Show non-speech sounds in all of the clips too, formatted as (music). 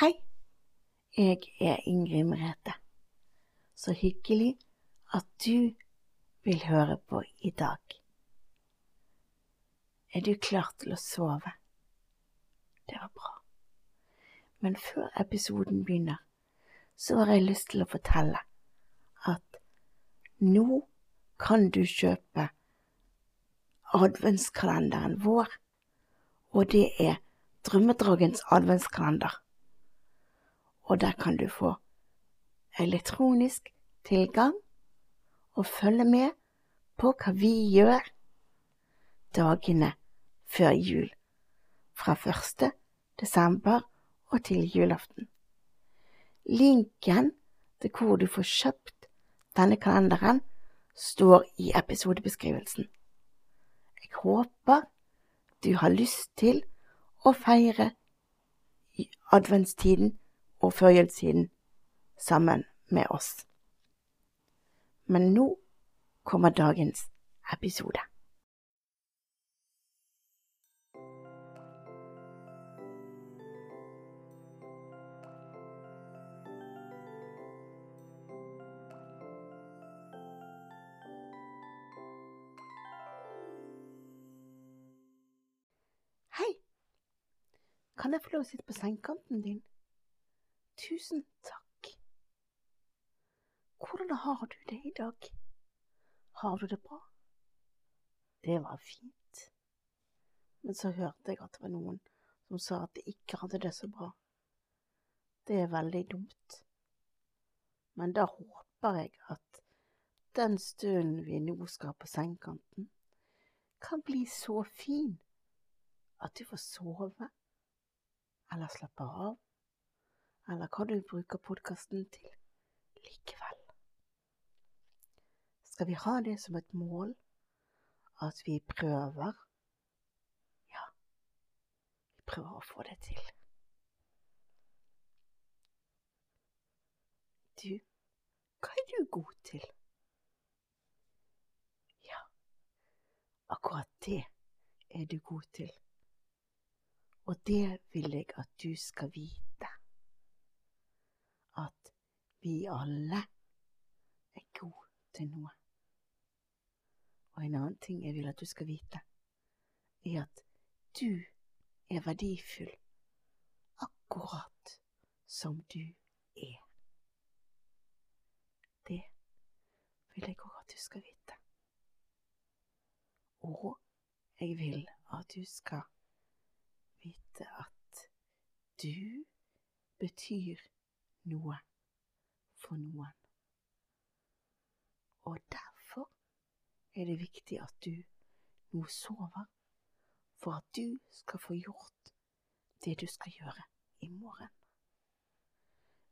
Hei, jeg er Ingrid Merete. Så hyggelig at du vil høre på i dag. Er du klar til å sove? Det var bra. Men før episoden begynner, så har jeg lyst til å fortelle at nå kan du kjøpe adventskalenderen vår, og det er Drømmedragens adventskalender. Og der kan du få elektronisk tilgang og følge med på hva vi gjør dagene før jul, fra 1. desember og til julaften. Linken til hvor du får kjøpt denne kalenderen, står i episodebeskrivelsen. Jeg håper du har lyst til å feire adventstiden og førjulstiden sammen med oss. Men nå kommer dagens episode. Hei, kan jeg få lov å sitte på sengekanten din? Tusen takk. Hvordan har du det i dag? Har du det bra? Det var fint. Men så hørte jeg at det var noen som sa at de ikke hadde det så bra. Det er veldig dumt. Men da håper jeg at den stunden vi nå skal på sengekanten, kan bli så fin at du får sove, eller slappe av, eller hva du bruker podkasten til likevel. Skal vi ha det som et mål, at vi prøver? Ja, vi prøver å få det til. Du, hva er du god til? Ja, akkurat det er du god til. Og det vil jeg at du skal vite. At vi alle er gode til noe. Og en annen ting jeg vil at du skal vite, er at du er verdifull akkurat som du er. Det vil jeg òg at du skal vite. Og jeg vil at du skal vite at du betyr noe for noen. Og derfor er det viktig at du nå sover, for at du skal få gjort det du skal gjøre i morgen.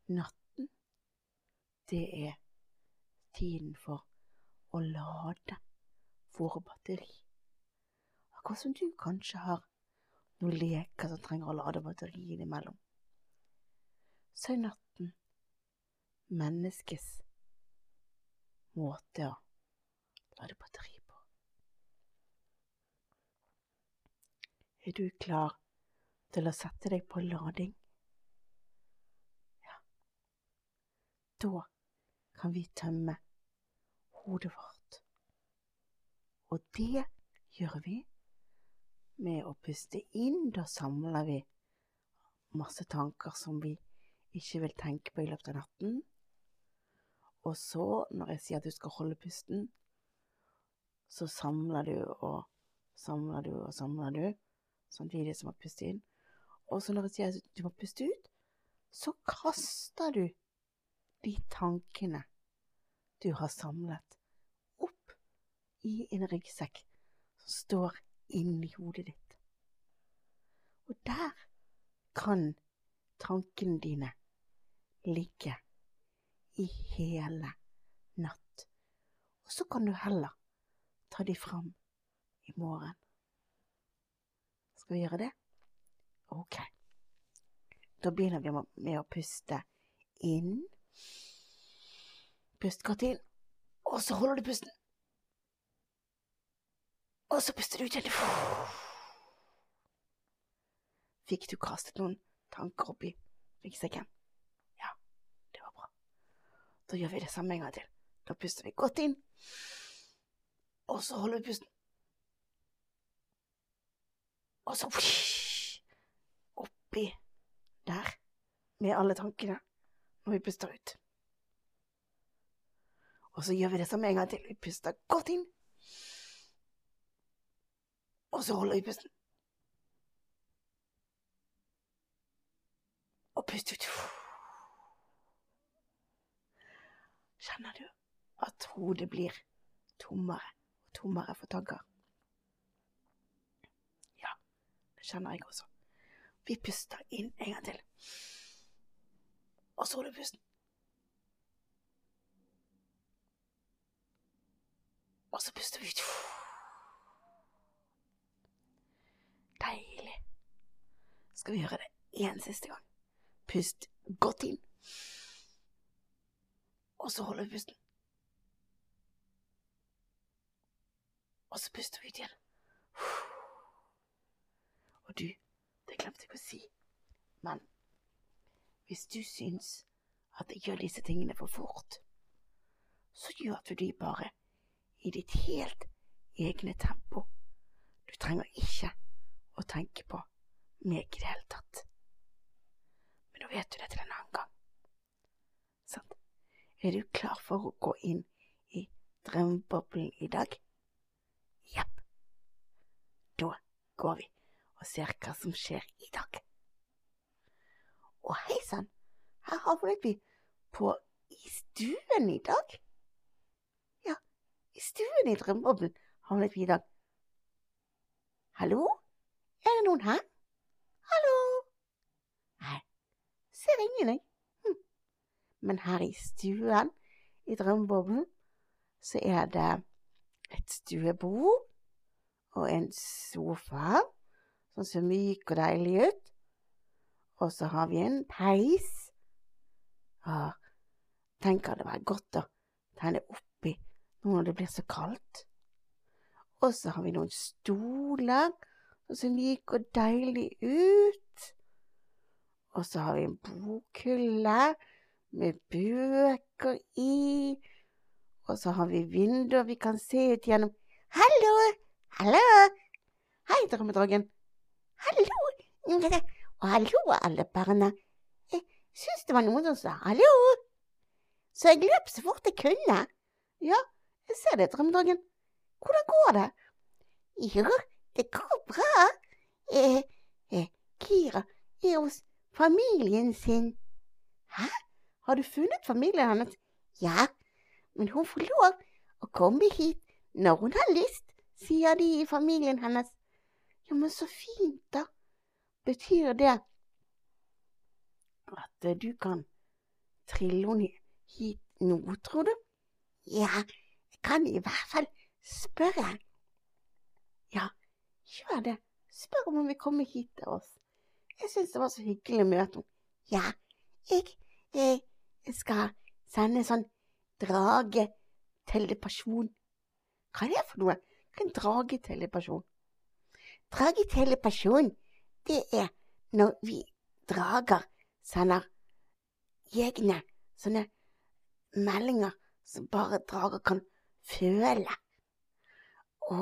Natten, det er tiden for å lade våre batteri. Akkurat som du kanskje har noen leker som trenger å lade batteri innimellom. Så er natten menneskets måte å lade batteri på. Er du klar til å sette deg på lading? Ja. Da kan vi tømme hodet vårt. Og det gjør vi med å puste inn. Da samler vi masse tanker som vi ikke vil tenke på i løpet av natten. Og så, når jeg sier at du skal holde pusten, så samler du og samler du og samler du, samtidig som har pustet inn. Og så når jeg sier at du må puste ut, så kaster du de tankene du har samlet, opp i en ryggsekk som står inni hodet ditt. Og der kan tankene dine ligge i hele natt. Og så kan du heller ta de fram i morgen. Skal vi gjøre det? Ok. Da begynner vi med å puste inn. Pust godt inn, og så holder du pusten. Og så puster du ut igjen. Fikk du kastet noen tanker opp i ryggsekken. Ja, det var bra. Da gjør vi det samme en gang til. Da puster vi godt inn, og så holder vi pusten. Og så oppi der med alle tankene når vi puster ut. Og så gjør vi det samme en gang til. Vi puster godt inn. Og så holder vi pusten. Og pust ut. Kjenner du at hodet blir tommere og tommere for tanker? Ja, det kjenner jeg også. Vi puster inn en gang til. Og så holder du pusten. Og så puster vi ut. Deilig. Skal vi gjøre det én siste gang? Pust godt inn. Og så holder vi pusten. Og så puster vi ut igjen. Og du, det glemte jeg å si, men hvis du syns at jeg gjør disse tingene for fort, så gjør du de bare i ditt helt egne tempo. Du trenger ikke å tenke på meg i det hele tatt. Men nå vet du det til en annen gang. Er du klar for å gå inn i drømmeboblen i dag? Jepp. Da går vi og ser hva som skjer i dag. Og hei sann, her havnet vi på i stuen i dag. Ja, I stuen i drømmeboblen havnet vi i dag. Hallo? Er det noen her? Hallo? Nei, ser ingen, jeg. Men her i stuen i drømmeboblen så er det et stuebord og en sofa som ser myk og deilig ut. Og så har vi en peis. Og tenker det var godt å tenne oppi nå når det blir så kaldt. Og så har vi noen stoler som ser myke og deilig ut. Og så har vi en bokhylle med bøker i. Og så har vi vinduer vi kan se ut gjennom. Hallo! Hallo! Hei, drømmedragen. Hallo! Og hallo, alle barna. Jeg syns det var noen som sa hallo. Så jeg løp så fort jeg kunne. Ja, jeg ser det, Drømmedragen. Hvordan går det? Jo, det går bra. Eh, eh, Kira er hos familien sin. Hæ? Har du funnet familien hennes? Ja, men hun får lov å komme hit når hun har lyst, sier de i familien hennes. Ja, men så fint, da. Betyr det at du kan trille henne hit nå, tror du? Ja, jeg kan i hvert fall spørre. Ja, gjør det. Spør om hun vil komme hit til oss. Jeg syns det var så hyggelig å møte henne. Ja, jeg, jeg skal sende en sånn dragetelepasjon. Hva er det for noe? En dragetelepasjon? Dragetelepasjon, det er når vi drager sender egne sånne meldinger som bare drager kan føle. Å,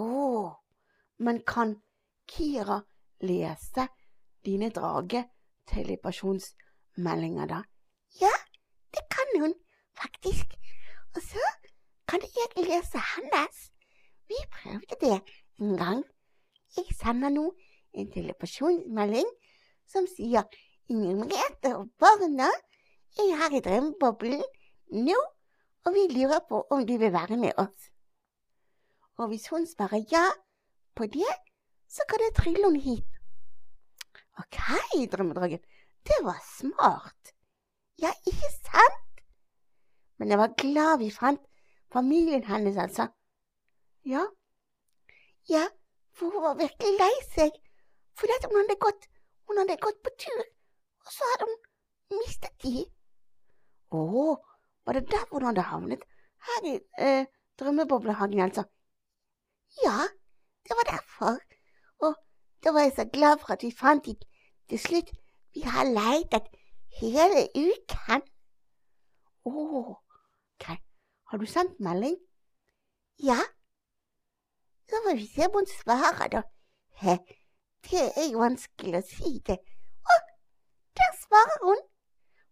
men kan Kira lese dine dragetelepasjonsmeldinger, da? Ja, hun faktisk. Og så kan jeg lese hans. Vi prøvde det en gang. Jeg sender nå en telefonmelding som sier Ingrid Merete og barna er her i drømmeboblen nå og vi lurer på om du vil være med oss. Og hvis hun svarer ja på det, så kan jeg trylle henne hit. Ok, drømmedragen, det var smart. Ja, ikke sant? Men jeg var glad vi fant familien hennes, altså. Ja, ja, for hun var virkelig lei seg fordi hun hadde gått, hun hadde gått på tur, og så hadde hun mistet de. Å, var det der hun hadde havnet? Her i eh, drømmeboblehagen, altså. Ja, det var derfor. Og da var jeg så glad for at vi fant dem til slutt. Vi har leitet hele uken. Å, OK. Har du sendt melding? Ja. Da får vi se om hun svarer, da. He, det er jo vanskelig å si det. Å, der svarer hun.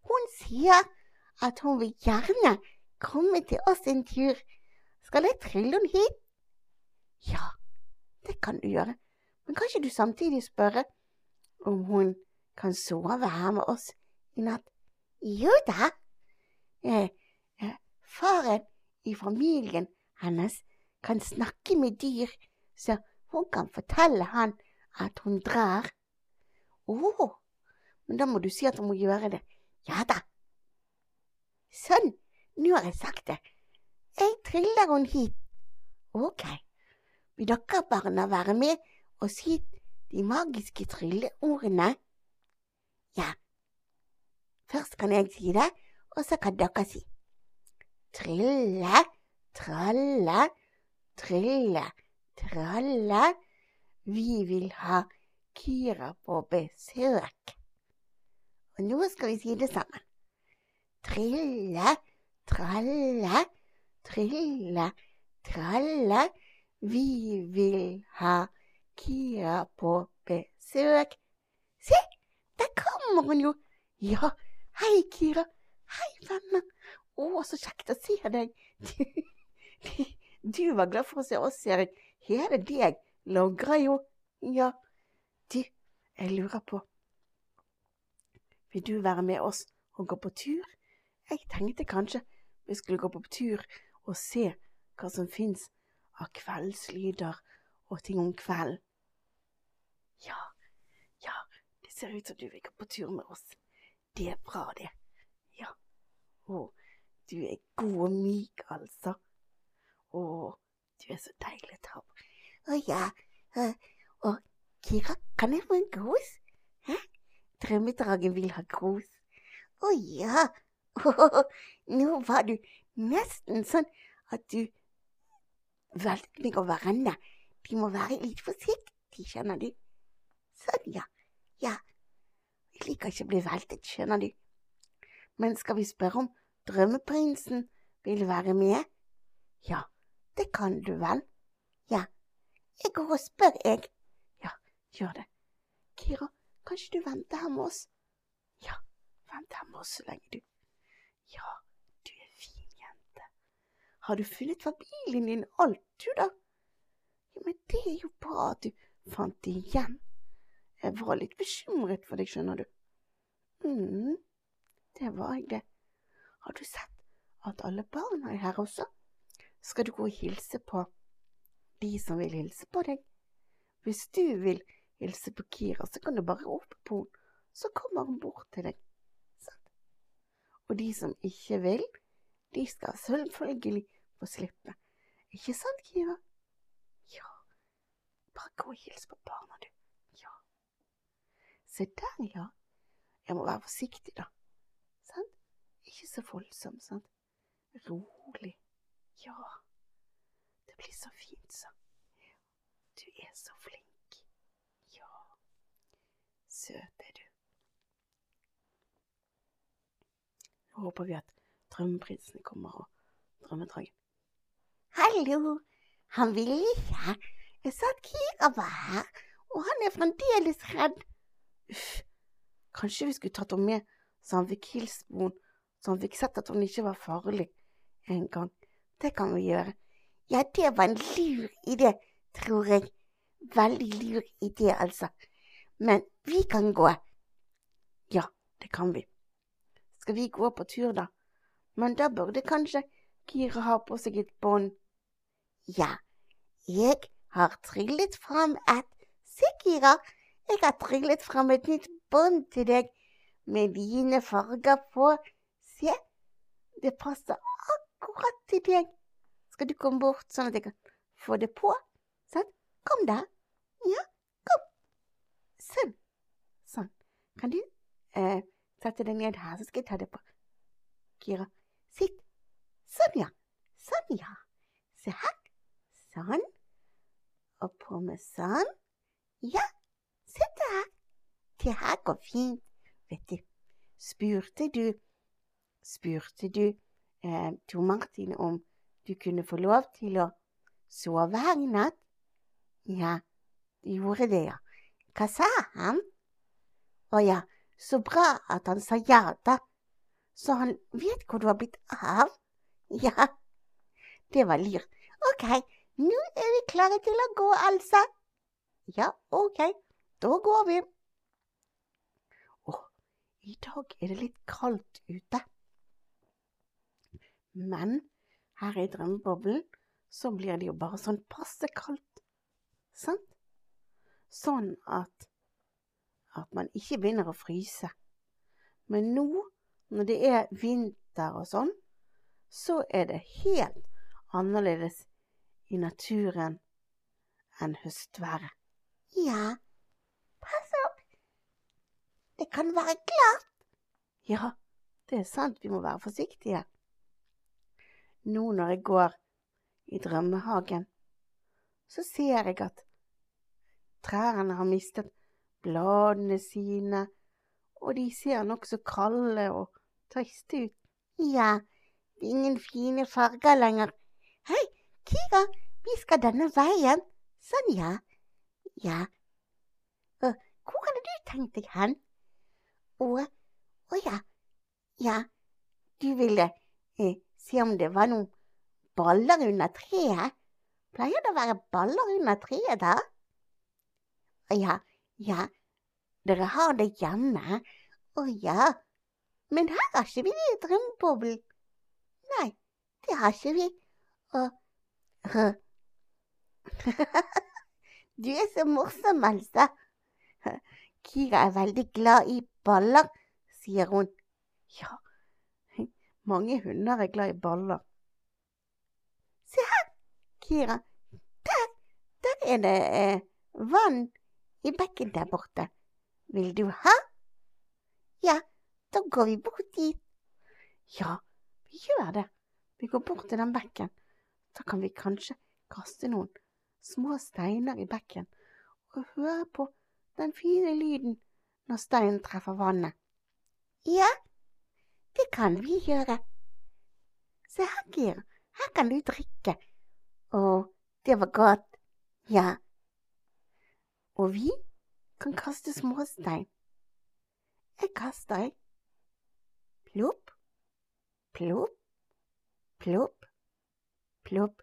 Hun sier at hun vil gjerne komme til oss en tur. Skal jeg trille henne hit? Ja, det kan du gjøre. Men kan ikke du samtidig spørre om hun kan sove her med oss i natt? Jo da. Eh, faren i familien hennes kan snakke med dyr, så hun kan fortelle han at hun drar. Å, oh, men da må du si at hun må gjøre det. Ja da. Sånn, nå har jeg sagt det. Jeg triller hun hit. Ok. Vil dere barna være med og si de magiske trylleordene? Ja. Først kan jeg si det, og så kan dere si. Trille, tralle, trille, tralle. Vi vil ha Kira på besøk. Og nå skal vi si det sammen. Trille, tralle, trille, tralle. Vi vil ha Kira på besøk. Se, der kommer hun jo. Ja, hei, Kira. Hei, venner. Å, så kjekt å se deg. (laughs) Du var glad for å se oss, Erik. Hele deg logrer jo. Ja, du, jeg lurer på Vil du være med oss og gå på tur? Jeg tenkte kanskje vi skulle gå på tur og se hva som fins av kveldslyder og ting om kvelden. Ja, ja, det ser ut som du vil gå på tur med oss. Det er bra, det. Ja. Å, du er god og myk, altså. Å, du er så deilig Tav. ta. Å ja. Og Kira, kan jeg få en kos? Hæ? Drømmedragen vil ha kos. Å ja. Nå var du nesten sånn at du valgte meg over ende. De må være litt forsiktige, skjønner du. Sånn, ja. Ja. Jeg liker ikke å bli veltet, skjønner du. Men skal vi spørre om drømmeprinsen vil være med? Ja, det kan du vel? Ja, jeg går og spør, jeg. Ja, gjør det. Kira, kan ikke du vente her med oss? Ja, vent her med oss så lenge, du. Ja, du er fin jente. Har du funnet familien din alt, du, da? Ja, men det er jo bra at du fant det igjen. Jeg var litt bekymret for deg, skjønner du. mm, det var jeg det. Har du sett at alle barna er her også? skal du gå og hilse på de som vil hilse på deg. Hvis du vil hilse på Kira, så kan du bare rope på henne, så kommer hun bort til deg. Sånn. Og de som ikke vil, de skal selvfølgelig få slippe. Ikke sant, Kira? Ja, bare gå og hils på barna, du. Ja. Se der, ja. Jeg må være forsiktig, da. Sant? Ikke så voldsom, sant? Rolig. Ja, det blir så fint, så. Du er så flink. Ja, søt er du. Nå håper vi at drømmeprinsen kommer og drømmedragen. Hallo, han vil ikke. Jeg sa at Kira var her, og han er fremdeles redd. Uff, kanskje vi skulle tatt henne med så han fikk hilst på henne, så han fikk sett at hun ikke var farlig en gang. Det kan vi gjøre. Ja, det var en lur idé, tror jeg. Veldig lur idé, altså. Men vi kan gå. Ja, det kan vi. Skal vi gå på tur, da? Men da burde kanskje Kira ha på seg et bånd. Ja, jeg har trillet fram et Se, Kira, jeg har trillet fram et nytt bånd til deg med dine farger på. Se, det passer akkurat til deg. Skal du komme bort sånn at jeg kan få det på? Sånn. Kom da. Ja, kom. Sånn. Sånn. Kan du eh, sette deg ned her, så skal jeg ta det på. Kira, sitt. Sånn, ja. Sånn, ja. Se her. Sånn. Og på med sånn. Ja, sitt her. Det her går fint. Vet du, spurte du Spurte du eh, Tor Martin om du kunne få lov til å sove her i natt? Ja, du gjorde det, ja. Hva sa han? Å ja, så bra at han sa ja, da. Så han vet hvor du har blitt av? Ja, det var lurt. Ok, nå er vi klare til å gå, altså. Ja, ok, da går vi. Å, i dag er det litt kaldt ute. Men her i drømmeboblen så blir det jo bare sånn passe kaldt. Sant? Sånn at, at man ikke begynner å fryse. Men nå, når det er vinter og sånn, så er det helt annerledes i naturen enn høstværet. Ja, pass opp. Det kan være glatt. Ja, det er sant, vi må være forsiktige. Nå når jeg går i drømmehagen, så ser jeg at trærne har mistet bladene sine, og de ser nokså kalde og triste ut. Ja, det er ingen fine farger lenger. Hei, Kira, vi skal denne veien. Sånn, ja. Ja. Uh, hvor hadde du tenkt deg hen? Å, å ja. Ja, du ville eh, se om det var noen baller under treet. Pleier det å være baller under treet da? Ja, ja, dere har det hjemme. Å ja, men her har ikke vi det i drømmeboblen. Nei, det har ikke vi. Og (laughs) Du er så morsom, Elsa. Kira er veldig glad i baller, sier hun. Ja, mange hunder er glad i baller. Se her, Kira. Der, der er det eh, vann i bekken der borte. Vil du ha? Ja, da går vi bort dit. Ja, vi gjør det. Vi går bort til den bekken. Da kan vi kanskje kaste noen små steiner i bekken og høre på den fine lyden når steinen treffer vannet. Ja, det kan vi gjøre. Se her, Gir! her kan du drikke. Å, det var godt. Ja. Og vi kan kaste småstein. Jeg kaster, jeg. Plopp, plopp, plopp, plopp,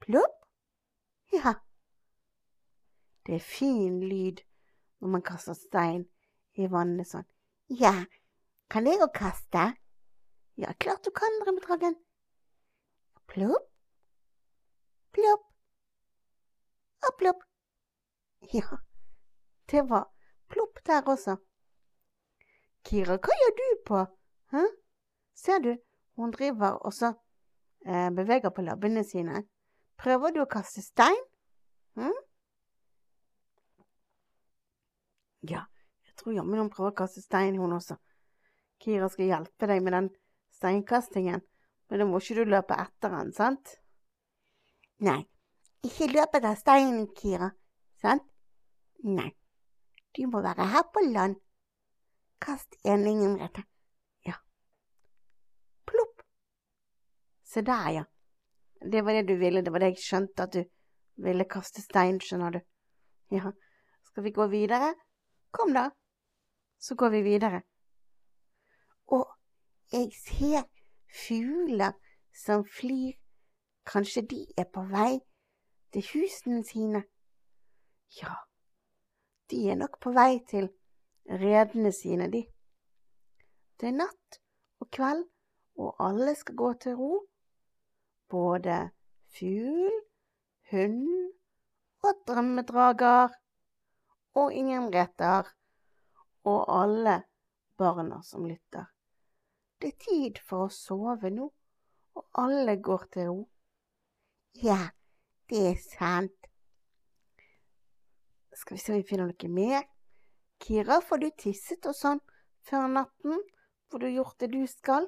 plopp. Ja. Det er fin lyd når man kaster stein i vannet sånn. Ja, kan jeg òg kaste? Ja, klart du kan, Drømmedragen. Plopp, plopp og plopp. Ja, det var plopp der også. Kira, hva gjør du på? Hæ? Ser du, hun driver og eh, beveger på labbene sine. Prøver du å kaste stein? Hm? Ja, jeg tror jammen hun prøver å kaste stein, hun også. Kira skal hjelpe deg med den steinkastingen, men da må ikke du løpe etter han, sant? Nei, ikke løp etter steinen, Kira, sant? Nei, du må være her på land. Kast en linjebrette. Ja. Plopp. Se der, ja. Det var det du ville, det var det jeg skjønte at du ville kaste stein, skjønner du. Ja, skal vi gå videre? Kom da, så går vi videre. Og jeg ser fugler som flyr. Kanskje de er på vei til husene sine. Ja, de er nok på vei til redene sine, de. Det er natt og kveld, og alle skal gå til ro. Både fugl, hund og drømmedrager og ingen retter. og alle barna som lytter. Det er tid for å sove nå, og alle går til ro. Ja, det er sant. Skal vi se om vi finner noe mer. Kira, får du tisset og sånn før natten? Får du gjort det du skal?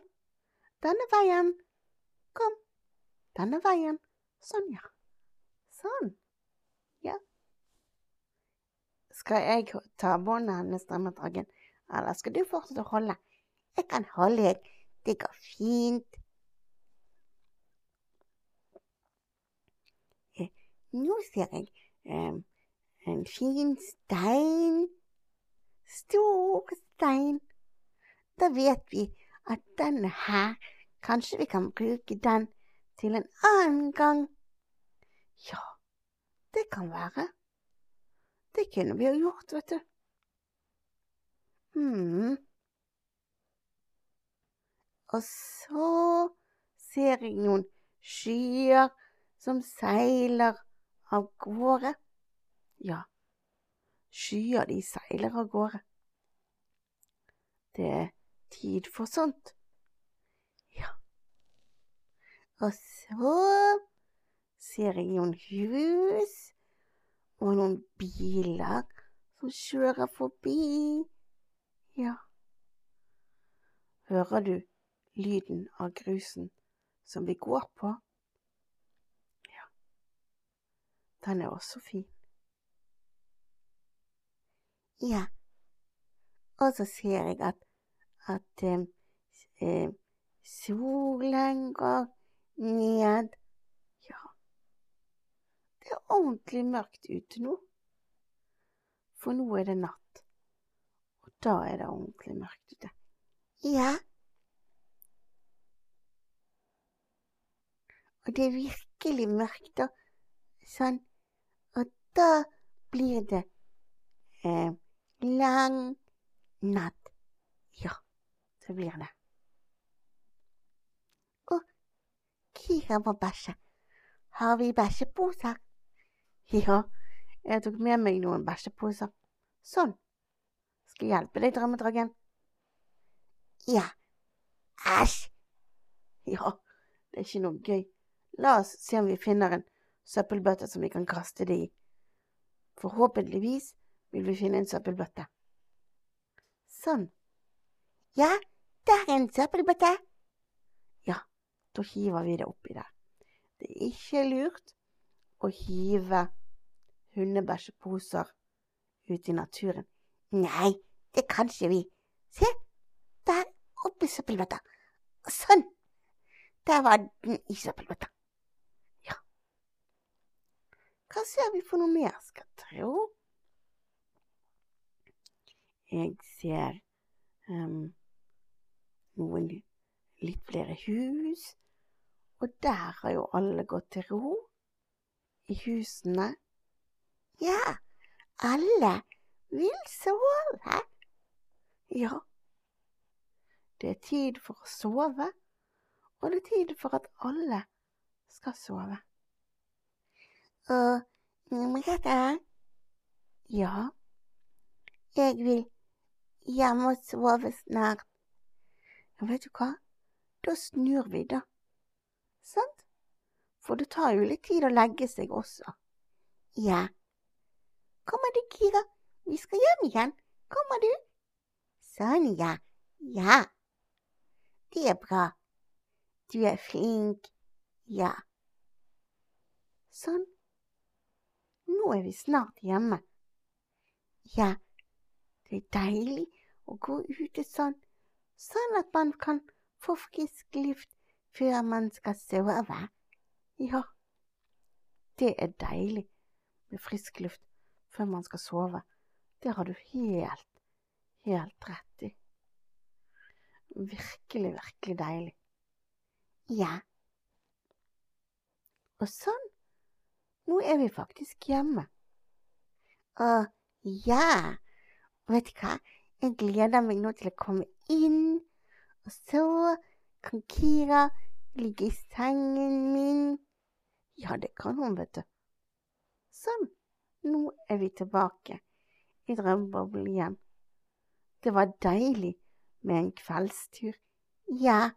Denne veien. Kom. Denne veien. Sånn, ja. Sånn. Ja. Skal jeg ta båndet hennes, Drømmedragen, eller skal du fortsette å holde? Jeg kan holde deg. Det går fint. Eh, Nå ser jeg eh, en fin stein. Stor stein. Da vet vi at den er her. Kanskje vi kan bruke den til en annen gang. Ja, det kan være. Det kunne vi ha gjort, vet du. Hmm. Og så ser jeg noen skyer som seiler av gårde. Ja, skyer de seiler av gårde. Det er tid for sånt. Ja. Og så ser jeg noen hus og noen biler som kjører forbi. Ja. Hører du lyden av grusen som vi går på? Ja. Den er også fin. Ja. Og så ser jeg at, at eh, eh, solen går ned. Ja. Det er ordentlig mørkt ute nå. For nå er det natt. Og da er det ordentlig mørkt ute. Ja. Og det er virkelig mørkt, og Sånn. Og da blir det eh, lang natt. Ja, så blir det. Og Kira må bæsje. Har vi bæsjeposer? Ja, jeg tok med meg noen bæsjeposer. Sånn. Skal jeg hjelpe deg, drømmedragen? Ja. Æsj! Ja, det er ikke noe gøy. La oss se om vi finner en søppelbøtte som vi kan kaste det i. Forhåpentligvis vil vi finne en søppelbøtte. Sånn. Ja, der er en søppelbøtte. Ja, da hiver vi det oppi der. Det er ikke lurt å hive hundebæsjeposer ut i naturen. Nei, det kan ikke vi. Se, der oppi søppelbøtta. Sånn. Der var den i søppelbøtta. Hva ser vi for noe mer, skal tro? Jeg ser um, noen litt flere hus, og der har jo alle gått til ro i husene. Ja, alle vil sove. Ja, det er tid for å sove, og det er tid for at alle skal sove. Og Merete, ja, jeg vil hjem og sove snart. Vet du hva, da snur vi, da. Sant? For det tar jo litt tid å legge seg også. Ja. Kommer du, Kira? Vi skal hjem igjen. Kommer du? Sånn, ja. Ja. Det er bra. Du er flink. Ja. Sånn. Nå er vi snart hjemme. Ja, det er deilig å gå ute sånn, sånn at man kan få frisk luft før man skal sove. Ja, det er deilig med frisk luft før man skal sove. Det har du helt, helt rett i. Virkelig, virkelig deilig. Ja. Og sånn, nå er vi faktisk hjemme. Å, ja. Vet du hva, jeg gleder meg nå til å komme inn, og så kan Kira ligge i sengen min. Ja, det kan hun, vet du. Sånn, nå er vi tilbake i drømmeboblen igjen. Det var deilig med en kveldstur. Ja,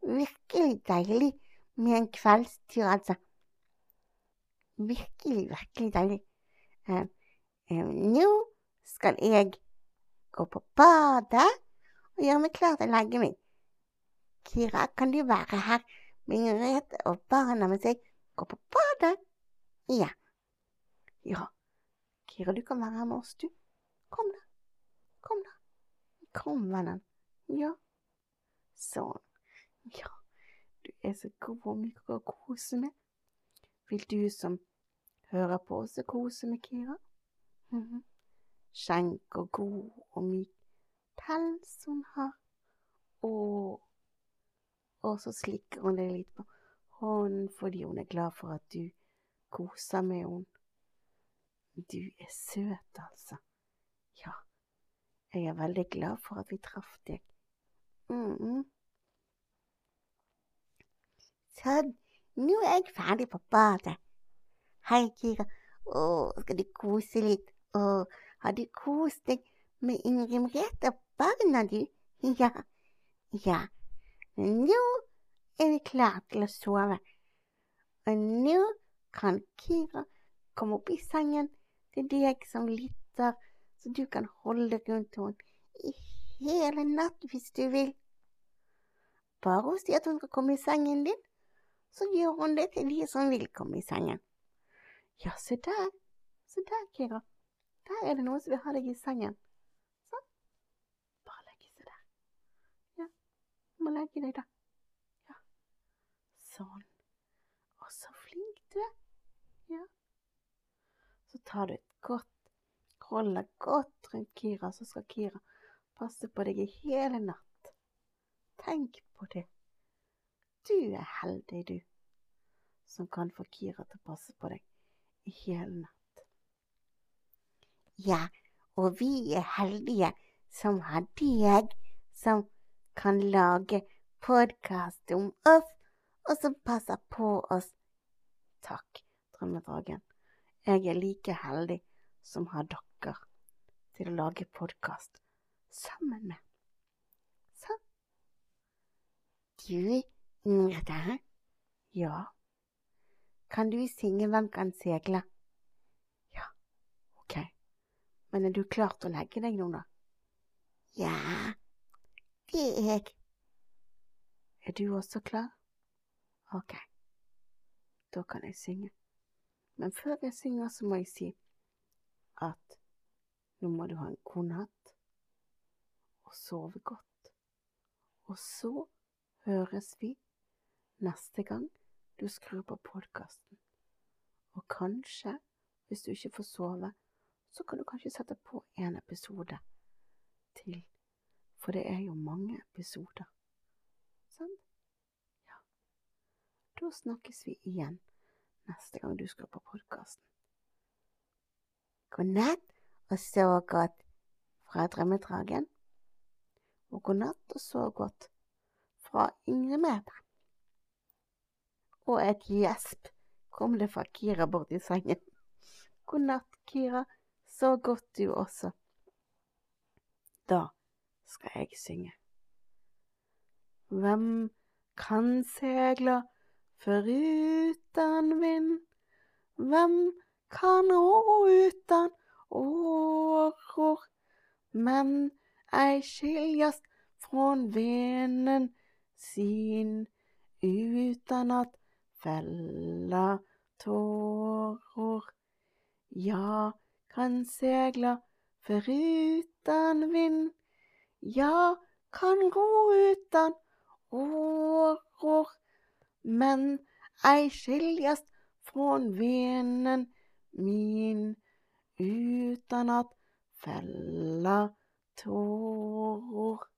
virkelig deilig med en kveldstur, altså. Virkelig, virkelig deilig. Eh, eh, nå skal jeg gå på badet og gjøre meg klar til å legge meg. Kira, kan du være her med Merete og barna mens jeg går på badet? Ja. Ja. Kira, du kan være her med oss, du. Kom, da. Kom, da. Kom, vennen. Ja. Sånn. Ja, du er så god og myk å kose med. Vil du som hører på også kose med Kira? Mhm. Skjenk og god og myk pels hun har. Og, og så slikker hun deg litt på hånden fordi hun er glad for at du koser med henne. Du er søt, altså. Ja, jeg er veldig glad for at vi traff deg. Mm. Sånn, nå er jeg ferdig på badet. Hei, Kira. Å, skal du kose litt? Å, har du kost deg med Ingrid Merete og barna, du? (laughs) Ja. Ja. Nå er vi klare til å sove. Og nå kan Kira komme opp i sengen til deg som lytter, så du kan holde rundt henne i hele natt hvis du vil. Bare hun sier at hun skal komme i sengen din, så gjør hun det til de som vil komme i sengen. Ja, se der, se der, Kira. Der er det noen som vil ha deg i sengen. Sånn. Bare legge seg der. Ja, du må legge deg der. Ja, sånn. Å, så flink du er. Ja. Så tar du et godt Holder godt rundt Kira, så skal Kira passe på deg i hele natt. Tenk på det. Du er heldig, du, som kan få Kira til å passe på deg i hele natt. Ja, og vi er heldige som har deg som kan lage podkast om oss, og som passer på oss. Takk, Drømmedragen. Jeg er like heldig som har dere til å lage podkast sammen med. Så Du, Ingrid, ja, kan du synge Hvem kan segle? Ja, ok, men er du klar til å legge deg nå, da? Ja, det er jeg. Er du også klar? Ok, da kan jeg synge. Men før jeg synger, så må jeg si at nå må du ha en god natt og sove godt. Og så høres vi neste gang du skrur på podkasten. Og kanskje, hvis du ikke får sove, så kan du kanskje sette på en episode til. For det er jo mange episoder. Sant? Ja. Da snakkes vi igjen neste gang du skrur på podkasten. God natt og sov godt fra Drømmedragen. Og god natt og sov godt fra Ingrid Mætre. Og et gjesp kom det fra Kira borti sengen. (laughs) God natt, Kira. Så godt du også. Da skal jeg synge. Hvem kan segle foruten vind? Hvem kan rå utan åror? Men ei skiljast från vinden sin utan att fälla tårer. Jag kan segla foruten vind. Jag kan gå utan åror. Men ei skiljast från venen min utan att fella tårer.